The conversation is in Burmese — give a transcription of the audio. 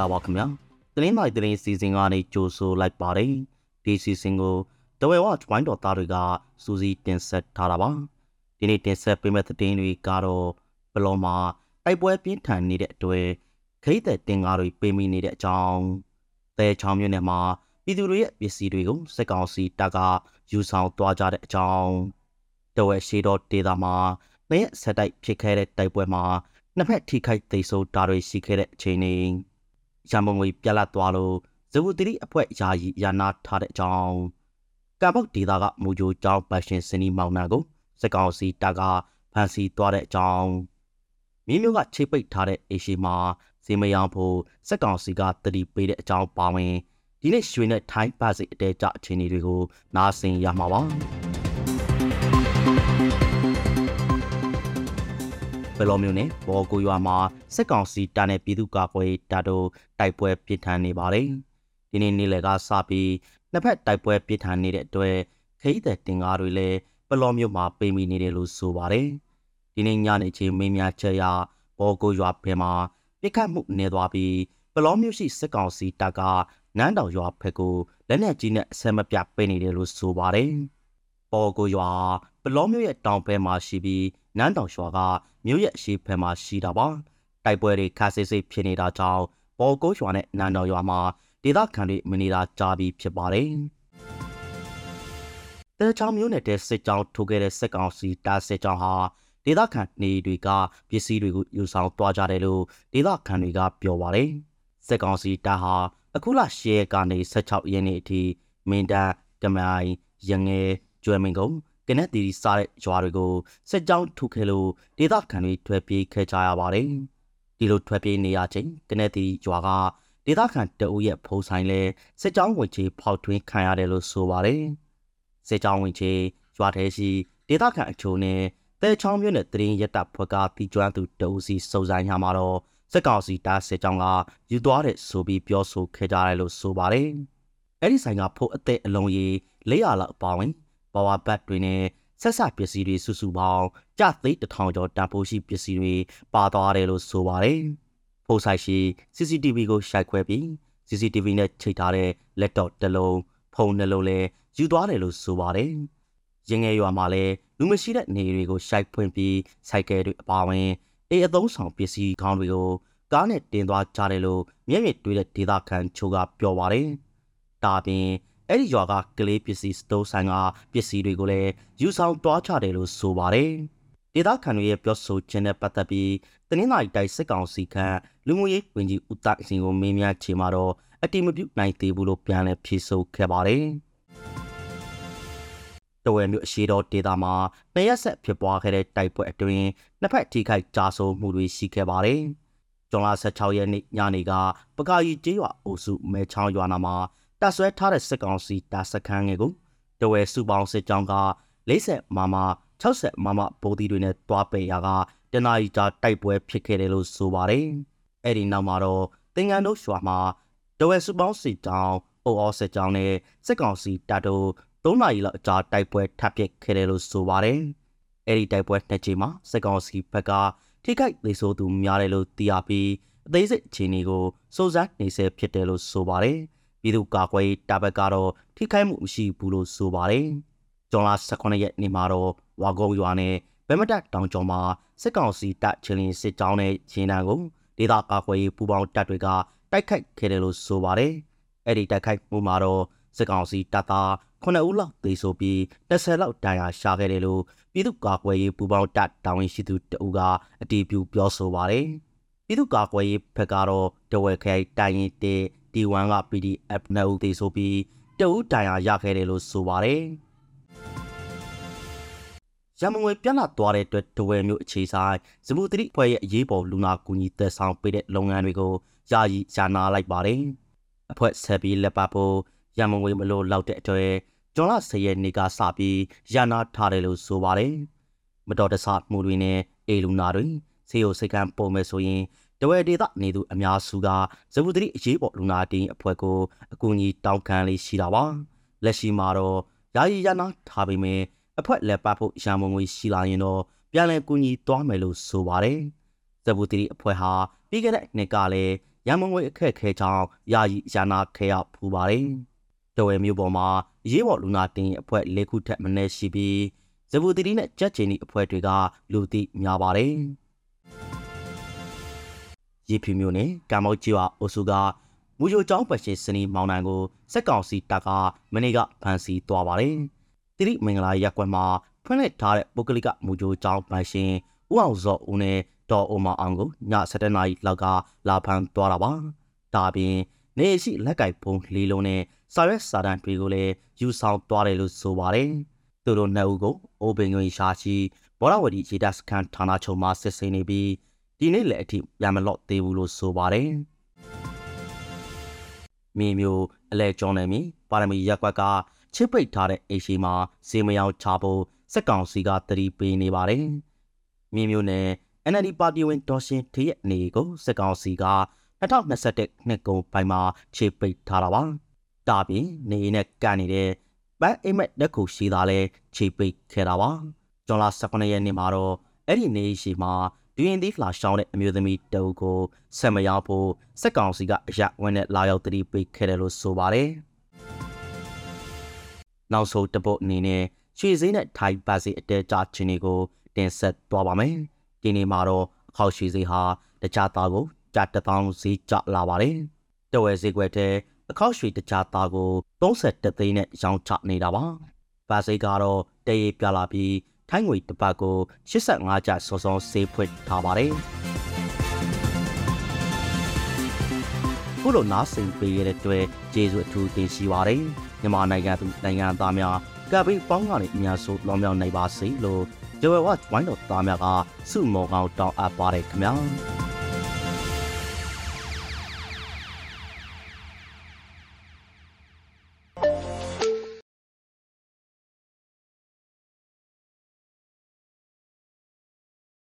္ဂလာပါခင်ဗျာသတင်းမိုက်သတင်းစီစဉ်ကနေကြိုဆိုလိုက်ပါတယ်ဒီစီစဉ်ကိုတဝဲဝဝိုင်းတော်သားတွေကစူးစီးတင်ဆက်ထားတာပါဒီနေ့တင်ဆက်ပေးမယ့်သတင်းတွေကတော့ဘလောမှာတိုက်ပွဲပြင်းထန်နေတဲ့အတွက်ခိတ်တဲ့တင်ကားတွေပေးမိနေတဲ့အကြောင်းတဲချောင်းမြို့နယ်မှာပြည်သူတွေရဲ့ပစ္စည်းတွေကိုစစ်ကောင်စီတပ်ကယူဆောင်သွားကြတဲ့အကြောင်းတဝဲရှိတော်ဒေသမှာနှစ်ရက်ဆက်တိုက်ဖြစ်ခဲ့တဲ့တိုက်ပွဲမှာနှစ်ဖက်ထိခိုက်သိမ်းဆုပ်တာတွေရှိခဲ့တဲ့အချိန်တွေ ရန်ပုံငွေပြက်လက်သွားလို့ဇဝတိအဖွဲ့ယာယီယာနာထားတဲ့အကြောင်းကံပေါက်ဒေသကမူဂျိုကျောင်းပတ်ရှင်စနီမောင်နာကိုစစ်ကောင်စီတပ်ကဖမ်းဆီးသွားတဲ့အကြောင်းမြင်းမျိုးကချိတ်ပိတ်ထားတဲ့အေရှိမှာဇေမယောင်ဖို့စစ်ကောင်စီကတတိပေးတဲ့အကြောင်းပါဝင်ဒီနေ့ရွှေနဲ့ထိုင်းပတ်စိတ်အတဲကြအခြေအနေတွေကိုနားဆင်ရမှာပါဘ ယ်လိုမျိုးနဲ့ဘော်ကိုရွာမှာစစ်ကောင်စီတာနဲ့ပြည်သူ့ကာကွယ်တပ်တို့တိုက်ပွဲပြစ်ထန်နေပါတယ်ဒီနေ့နေ့လယ်ကစပြီးနှစ်ဖက်တိုက်ပွဲပြစ်ထန်နေတဲ့အတွက်ခိတဲ့တင်ကားတွေလည်းဘလော်မျိုးမှာပိမိနေတယ်လို့ဆိုပါတယ်ဒီနေ့ညနေချင်းမင်းများချက်ရဘော်ကိုရွာဘက်မှာပြစ်ခတ်မှုနေသွားပြီးဘလော်မျိုးရှိစစ်ကောင်စီတပ်ကနန်းတော်ရွာဖက်ကိုလက်နက်ကြီးနဲ့အဆက်မပြတ်ပိနေတယ်လို့ဆိုပါတယ်ပေါ်ကိုရွာဘလောမျိုးရဲ့တောင်ဘက်မှာရှိပြီးနန်းတောင်ရွာက မြို့ရဲ့အရှိဘက်မှာရှိတာပါတိုက်ပွဲတွေခါစစ်စစ်ဖြစ်နေတာကြောင့်ပေါ်ကိုရွာနဲ့နန်းတော်ရွာမှာဒေသခံတွေမနေတာကြားပြီးဖြစ်ပါတယ်တဲချောင်းမျိုးနဲ့တဲ့စစ်ကြောင်းထိုးခဲ့တဲ့စစ်ကောင်စီတားစစ်ကြောင်းဟာဒေသခံနေတွေကပစ္စည်းတွေကိုယူဆောင်သွားကြတယ်လို့ဒေသခံတွေကပြောပါတယ်စစ်ကောင်စီတားဟာအခုလ10ရက်ကနေ16ရက်နေ့အထိမင်းတန်းကမိုင်ရငယ်ကျွဲမင်းကုန်း ကနက်တီစားတဲ့ရွာတွေကိုစစ်ကြောင်းထုတ်ခဲ့လို့ဒေသခံတွေထွက်ပြေးခဲ့ကြရပါတယ်။ဒီလိုထွက်ပြေးနေရချိန်ကနက်တီရွာကဒေသခံတအုပ်ရဲ့ဖုံးဆိုင်လဲစစ်ကြောင်းဝင်ချေဖောက်ထွင်းခံရတယ်လို့ဆိုပါတယ်။စစ်ကြောင်းဝင်ချေရွာထဲရှိဒေသခံအချို့နဲ့တဲချောင်းမြို့နယ်တရင်ရက်တပ်ဖွဲ့ကတီကျွမ်းသူတအုပ်စီစုံဆိုင်ရမှာတော့စစ်ကောင်စီတားစစ်ကြောင်းကယူသွားတဲ့ဆိုပြီးပြောဆိုခဲ့ကြတယ်လို့ဆိုပါတယ်။အဲ့ဒီဆိုင်ကဖို့အသက်အလုံးကြီး400လောက်အပါဝင် ပါဝါဘတ်တွေနဲ့ဆက်ဆက်ပစ္စည်းတွေစုစုပေါင်းကြသိတထောင်ကျော်တန်ဖိုးရှိပစ္စည်းတွေပါသွားတယ်လို့ဆိုပါတယ်။ဖိုးဆိုင်ရှိ CCTV ကိုရှိုက်ခွဲပြီး CCTV နဲ့ချိတ်ထားတဲ့ laptop တစ်လုံးဖုန်းနှလုံးလည်းယူသွားတယ်လို့ဆိုပါတယ်။ရင်းငယ်ရွာမှာလည်းလူမရှိတဲ့နေတွေကိုရှိုက်ဖွင့်ပြီးစိုက်ကယ်တွေအပါဝင်အေးအသုံးဆောင်ပစ္စည်းခေါင်းတွေကိုကားနဲ့တင်သွားကြတယ်လို့မျက်မြင်တွေ့တဲ့ဒေသခံချို့ကပြောပါတယ်။ဒါပြင် အဲ့ဒီရွာကကလေးပစ္စည်းစတိုးဆိုင်ကပစ္စည်းတွေကိုလည်းယူဆောင်တွားချတယ်လို့ဆိုပါတယ်။ဒေသခံတွေရဲ့ပြောဆိုခြင်းနဲ့ပတ်သက်ပြီးတနင်္လာရီတိုင်းစစ်ကောင်စီခန့်လူမှုရေးဝန်ကြီးဦးတိုက်စင်ကိုမေးမြန်းချေမှာတော့အတိမပြုနိုင်သေးဘူးလို့ပြန်လည်ဖြေဆိုခဲ့ပါတယ်။တဝဲမျိုးအရှိတော်ဒေတာမှာနှစ်ရက်ဆက်ဖြစ်ပွားခဲ့တဲ့တိုက်ပွဲအတွင်းနှစ်ဖက်ထိခိုက်ကြားဆုံးမှုတွေရှိခဲ့ပါတယ်။ဇွန်လ16ရက်နေ့ညနေကပကာရီကျေးရွာအုပ်စုမဲချောင်းရွာနာမှာ တပ်ဆွဲထားတဲ့စစ်ကောင်စီတပ်စခန်းငယ်ကိုတဝဲစုပေါင်းစစ်ကြောင်းက40မမ60မမဗိုလ်တီတွေနဲ့တွားပယ်ရာကတနအီကြာတိုက်ပွဲဖြစ်ခဲ့တယ်လို့ဆိုပါတယ်။အဲ့ဒီနောက်မှာတော့တင်ငန်းတို့ရွာမှာတဝဲစုပေါင်းစစ်ကြောင်းအိုအောစစ်ကြောင်းနဲ့စစ်ကောင်စီတပ်တို့၃နာရီလောက်အကြာတိုက်ပွဲထပ်ပစ်ခဲ့တယ်လို့ဆိုပါတယ်။အဲ့ဒီတိုက်ပွဲနှစ်ချိန်မှာစစ်ကောင်စီဘက်ကထိခိုက်သေးဆိုသူများတယ်လို့သိရပြီးအသေးစိတ်အခြေအနေကိုစိုးစမ်းနေဆဲဖြစ်တယ်လို့ဆိုပါတယ်။ ပြည်သူ့ကာကွယ်တာဘက်ကတော့ထိခိုက်မှုမရှိဘူးလို့ဆိုပါတယ်။ဇွန်လ18ရက်နေ့မှာတော့ဝါကုန်းရွာနဲ့ဗမတက်တောင်ကျော်မှာစစ်ကောင်စီတပ်ချင်းလင်းစစ်ကြောင်းနဲ့ချင်းတန်းကိုဒေသကာကွယ်ရေးပူးပေါင်းတပ်တွေကတိုက်ခိုက်ခဲ့တယ်လို့ဆိုပါတယ်။အဲ့ဒီတိုက်ခိုက်မှုမှာတော့စစ်ကောင်စီတပ်သား9ဦးလောက်သေဆုံးပြီး10လောက်ဒဏ်ရာရှာခဲ့တယ်လို့ပြည်သူ့ကာကွယ်ရေးပူးပေါင်းတပ်တာဝန်ရှိသူတအူကအတည်ပြုပြောဆိုပါတယ်။ပြည်သူ့ကာကွယ်ရေးဘက်ကတော့တဝဲခိုင်တိုင်းရင်တေ D1 က PDF နဲ့ဦးသေးဆိုပြီးတအူးတိုင်ရာရခဲ့တယ်လို့ဆိုပါတယ်။ရမငွေပြန့်လာသွားတဲ့အတွက်ဒဝဲမျိုးအခြေဆိုင်ဇမူတိဖွဲ့ရဲ့အရေးပေါ်လူနာကူညီသက်ဆောင်ပေးတဲ့လုပ်ငန်းတွေကိုယာယီရှာနာလိုက်ပါတယ်။အဖွဲ့ဆက်ပြီးလက်ပတ်ဖို့ရမငွေမလို့လောက်တဲ့အတွက်ကျော်လာ10ရက်နေ့ကစပြီးယာနာထားတယ်လို့ဆိုပါတယ်။မတော်တဆမှုတွေနဲ့အေလူနာတွေဆေးရုံစိတ်ကံပုံမဲ့ဆိုရင် တဝဲဒေသနေသူအများစုကဇဝုတိအရေးပေါ်လူနာတင်အဖွဲ့ကိုအကူအညီတောင်းခံလေးရှိတာပါလက်ရှိမှာတော့ယာယီရနာထားပေမဲ့အဖွဲ့လက်ပတ်ဖို့ရန်မုံငွေရှိလာရင်တော့ပြန်လည်ကူညီသွားမယ်လို့ဆိုပါတယ်ဇဝုတိအဖွဲ့ဟာပြီးခဲ့တဲ့နှစ်ကလည်းရန်မုံငွေအခက်ခဲကြောင့်ယာယီရနာခဲရဖူးပါတယ်။တော်ဝဲမျိုးပေါ်မှာအရေးပေါ်လူနာတင်အဖွဲ့၄ခုထက်မနည်းရှိပြီးဇဘူတီတီနဲ့ကြက်ချင်ဒီအဖွဲ့တွေကလူသိများပါတယ်။ ရေဖြူမျိုးနဲ့ကံမောက်ကြီးဝအိုစုကမူယိုကျောင်းပတ်ရှင်စနီမောင်နိုင်ကိုစက်ကောင်စီတပ်ကမနေ့ကဖမ်းဆီးသွားပါတယ်။တိရိမင်္ဂလာရက်ကွက်မှာဖွင့်လှစ်ထားတဲ့ပုဂ္ဂလိကမူယိုကျောင်းပတ်ရှင်ဦးအောင်စောဦးနဲ့ဒေါ်အိုမောင်အောင်ကိုည7:00နာရီလောက်ကလာဖမ်းသွားတာပါ။ဒါပြင်နေရှိလက်ကိုက်ပုံလေးလုံးနဲ့စာရွက်စာတမ်းတွေကိုလည်းယူဆောင်သွားတယ်လို့ဆိုပါတယ်။သူတို့နှစ်ဦးကိုအိုပင်ငွေရှာရှိဘောရဝတီခြေတပ်စခန်းဌာနချုပ်မှာစစ်ဆေးနေပြီး ဒီနေ့လည်းအထိရမလော့သေးဘူးလို့ဆိုပါတယ်။မင်းမျိုးအလဲကျော်နေမီပါရမီရက်ကွက်ကချစ်ပိတ်ထားတဲ့အိရှိမှာစေမယောင်ချဖို့စက်ကောင်စီကတတိပေးနေပါတယ်။မင်းမျိုးနဲ့ NLD ပါတီဝင်ဒေါ်ရှင်ထေးရဲ့အနေကိုစစ်ကောင်စီက2021နှစ်ကုန်ပိုင်းမှာခြေပိတ်ထားတာပါ။ဒါပြင်နေနဲ့ကန်နေတဲ့ပန်းအိမ်မက်လက်ခုရှိသားလဲခြေပိတ်ခဲ့တာပါ။ဂျွန်လာ18ရက်နေ့မှာတော့အဲ့ဒီနေရှိမှာ ဒူရင်သီးဖလာရှောင်းတဲ့အမျိုးသမီးတအုပ်ကိုဆက်မရောက်ဖို့စက်ကောင်စီကအရဝင်းနဲ့လာရောက်တတိပိတ်ခဲ့တယ်လို့ဆိုပါတယ်။နောက်ဆုံးတပုတ်အနေနဲ့ရွှေစည်းနဲ့ထိုင်ပါစီအတဲကြချင်းတွေကိုတင်ဆက်သွားပါမယ်။ဒီနေ့မှာတော့အခောက်ရွှေစည်းဟာတခြားသားကိုကြတထောင်စီကြလာပါတယ်။တဝဲစည်းကွက်တဲ့အခောက်ရွှေတခြားသားကို31သိန်းနဲ့ရောင်းချနေတာပါ။ပါစီကတော့တရေပြလာပြီး ထိုင်းငွေတစ်ပတ်ကို85ကျစောစောဆေးဖွင့်ထားပါတယ်။ခုလိုနားဆင်ပေးရတဲ့အတွက်ကျေးဇူးအထူးတင်ရှိပါတယ်။မြန်မာနိုင်ငံသူနိုင်ငံသားများကပ်ပြီးပေါင်းကနေအများဆုံးလောင်မြောက်နိုင်ပါစေလို့ဂျဝဲဝတ်ဝိုင်းတော်သားများကစုမော်ကောင်းတောင်းအပ်ပါတယ်ခင်ဗျာ။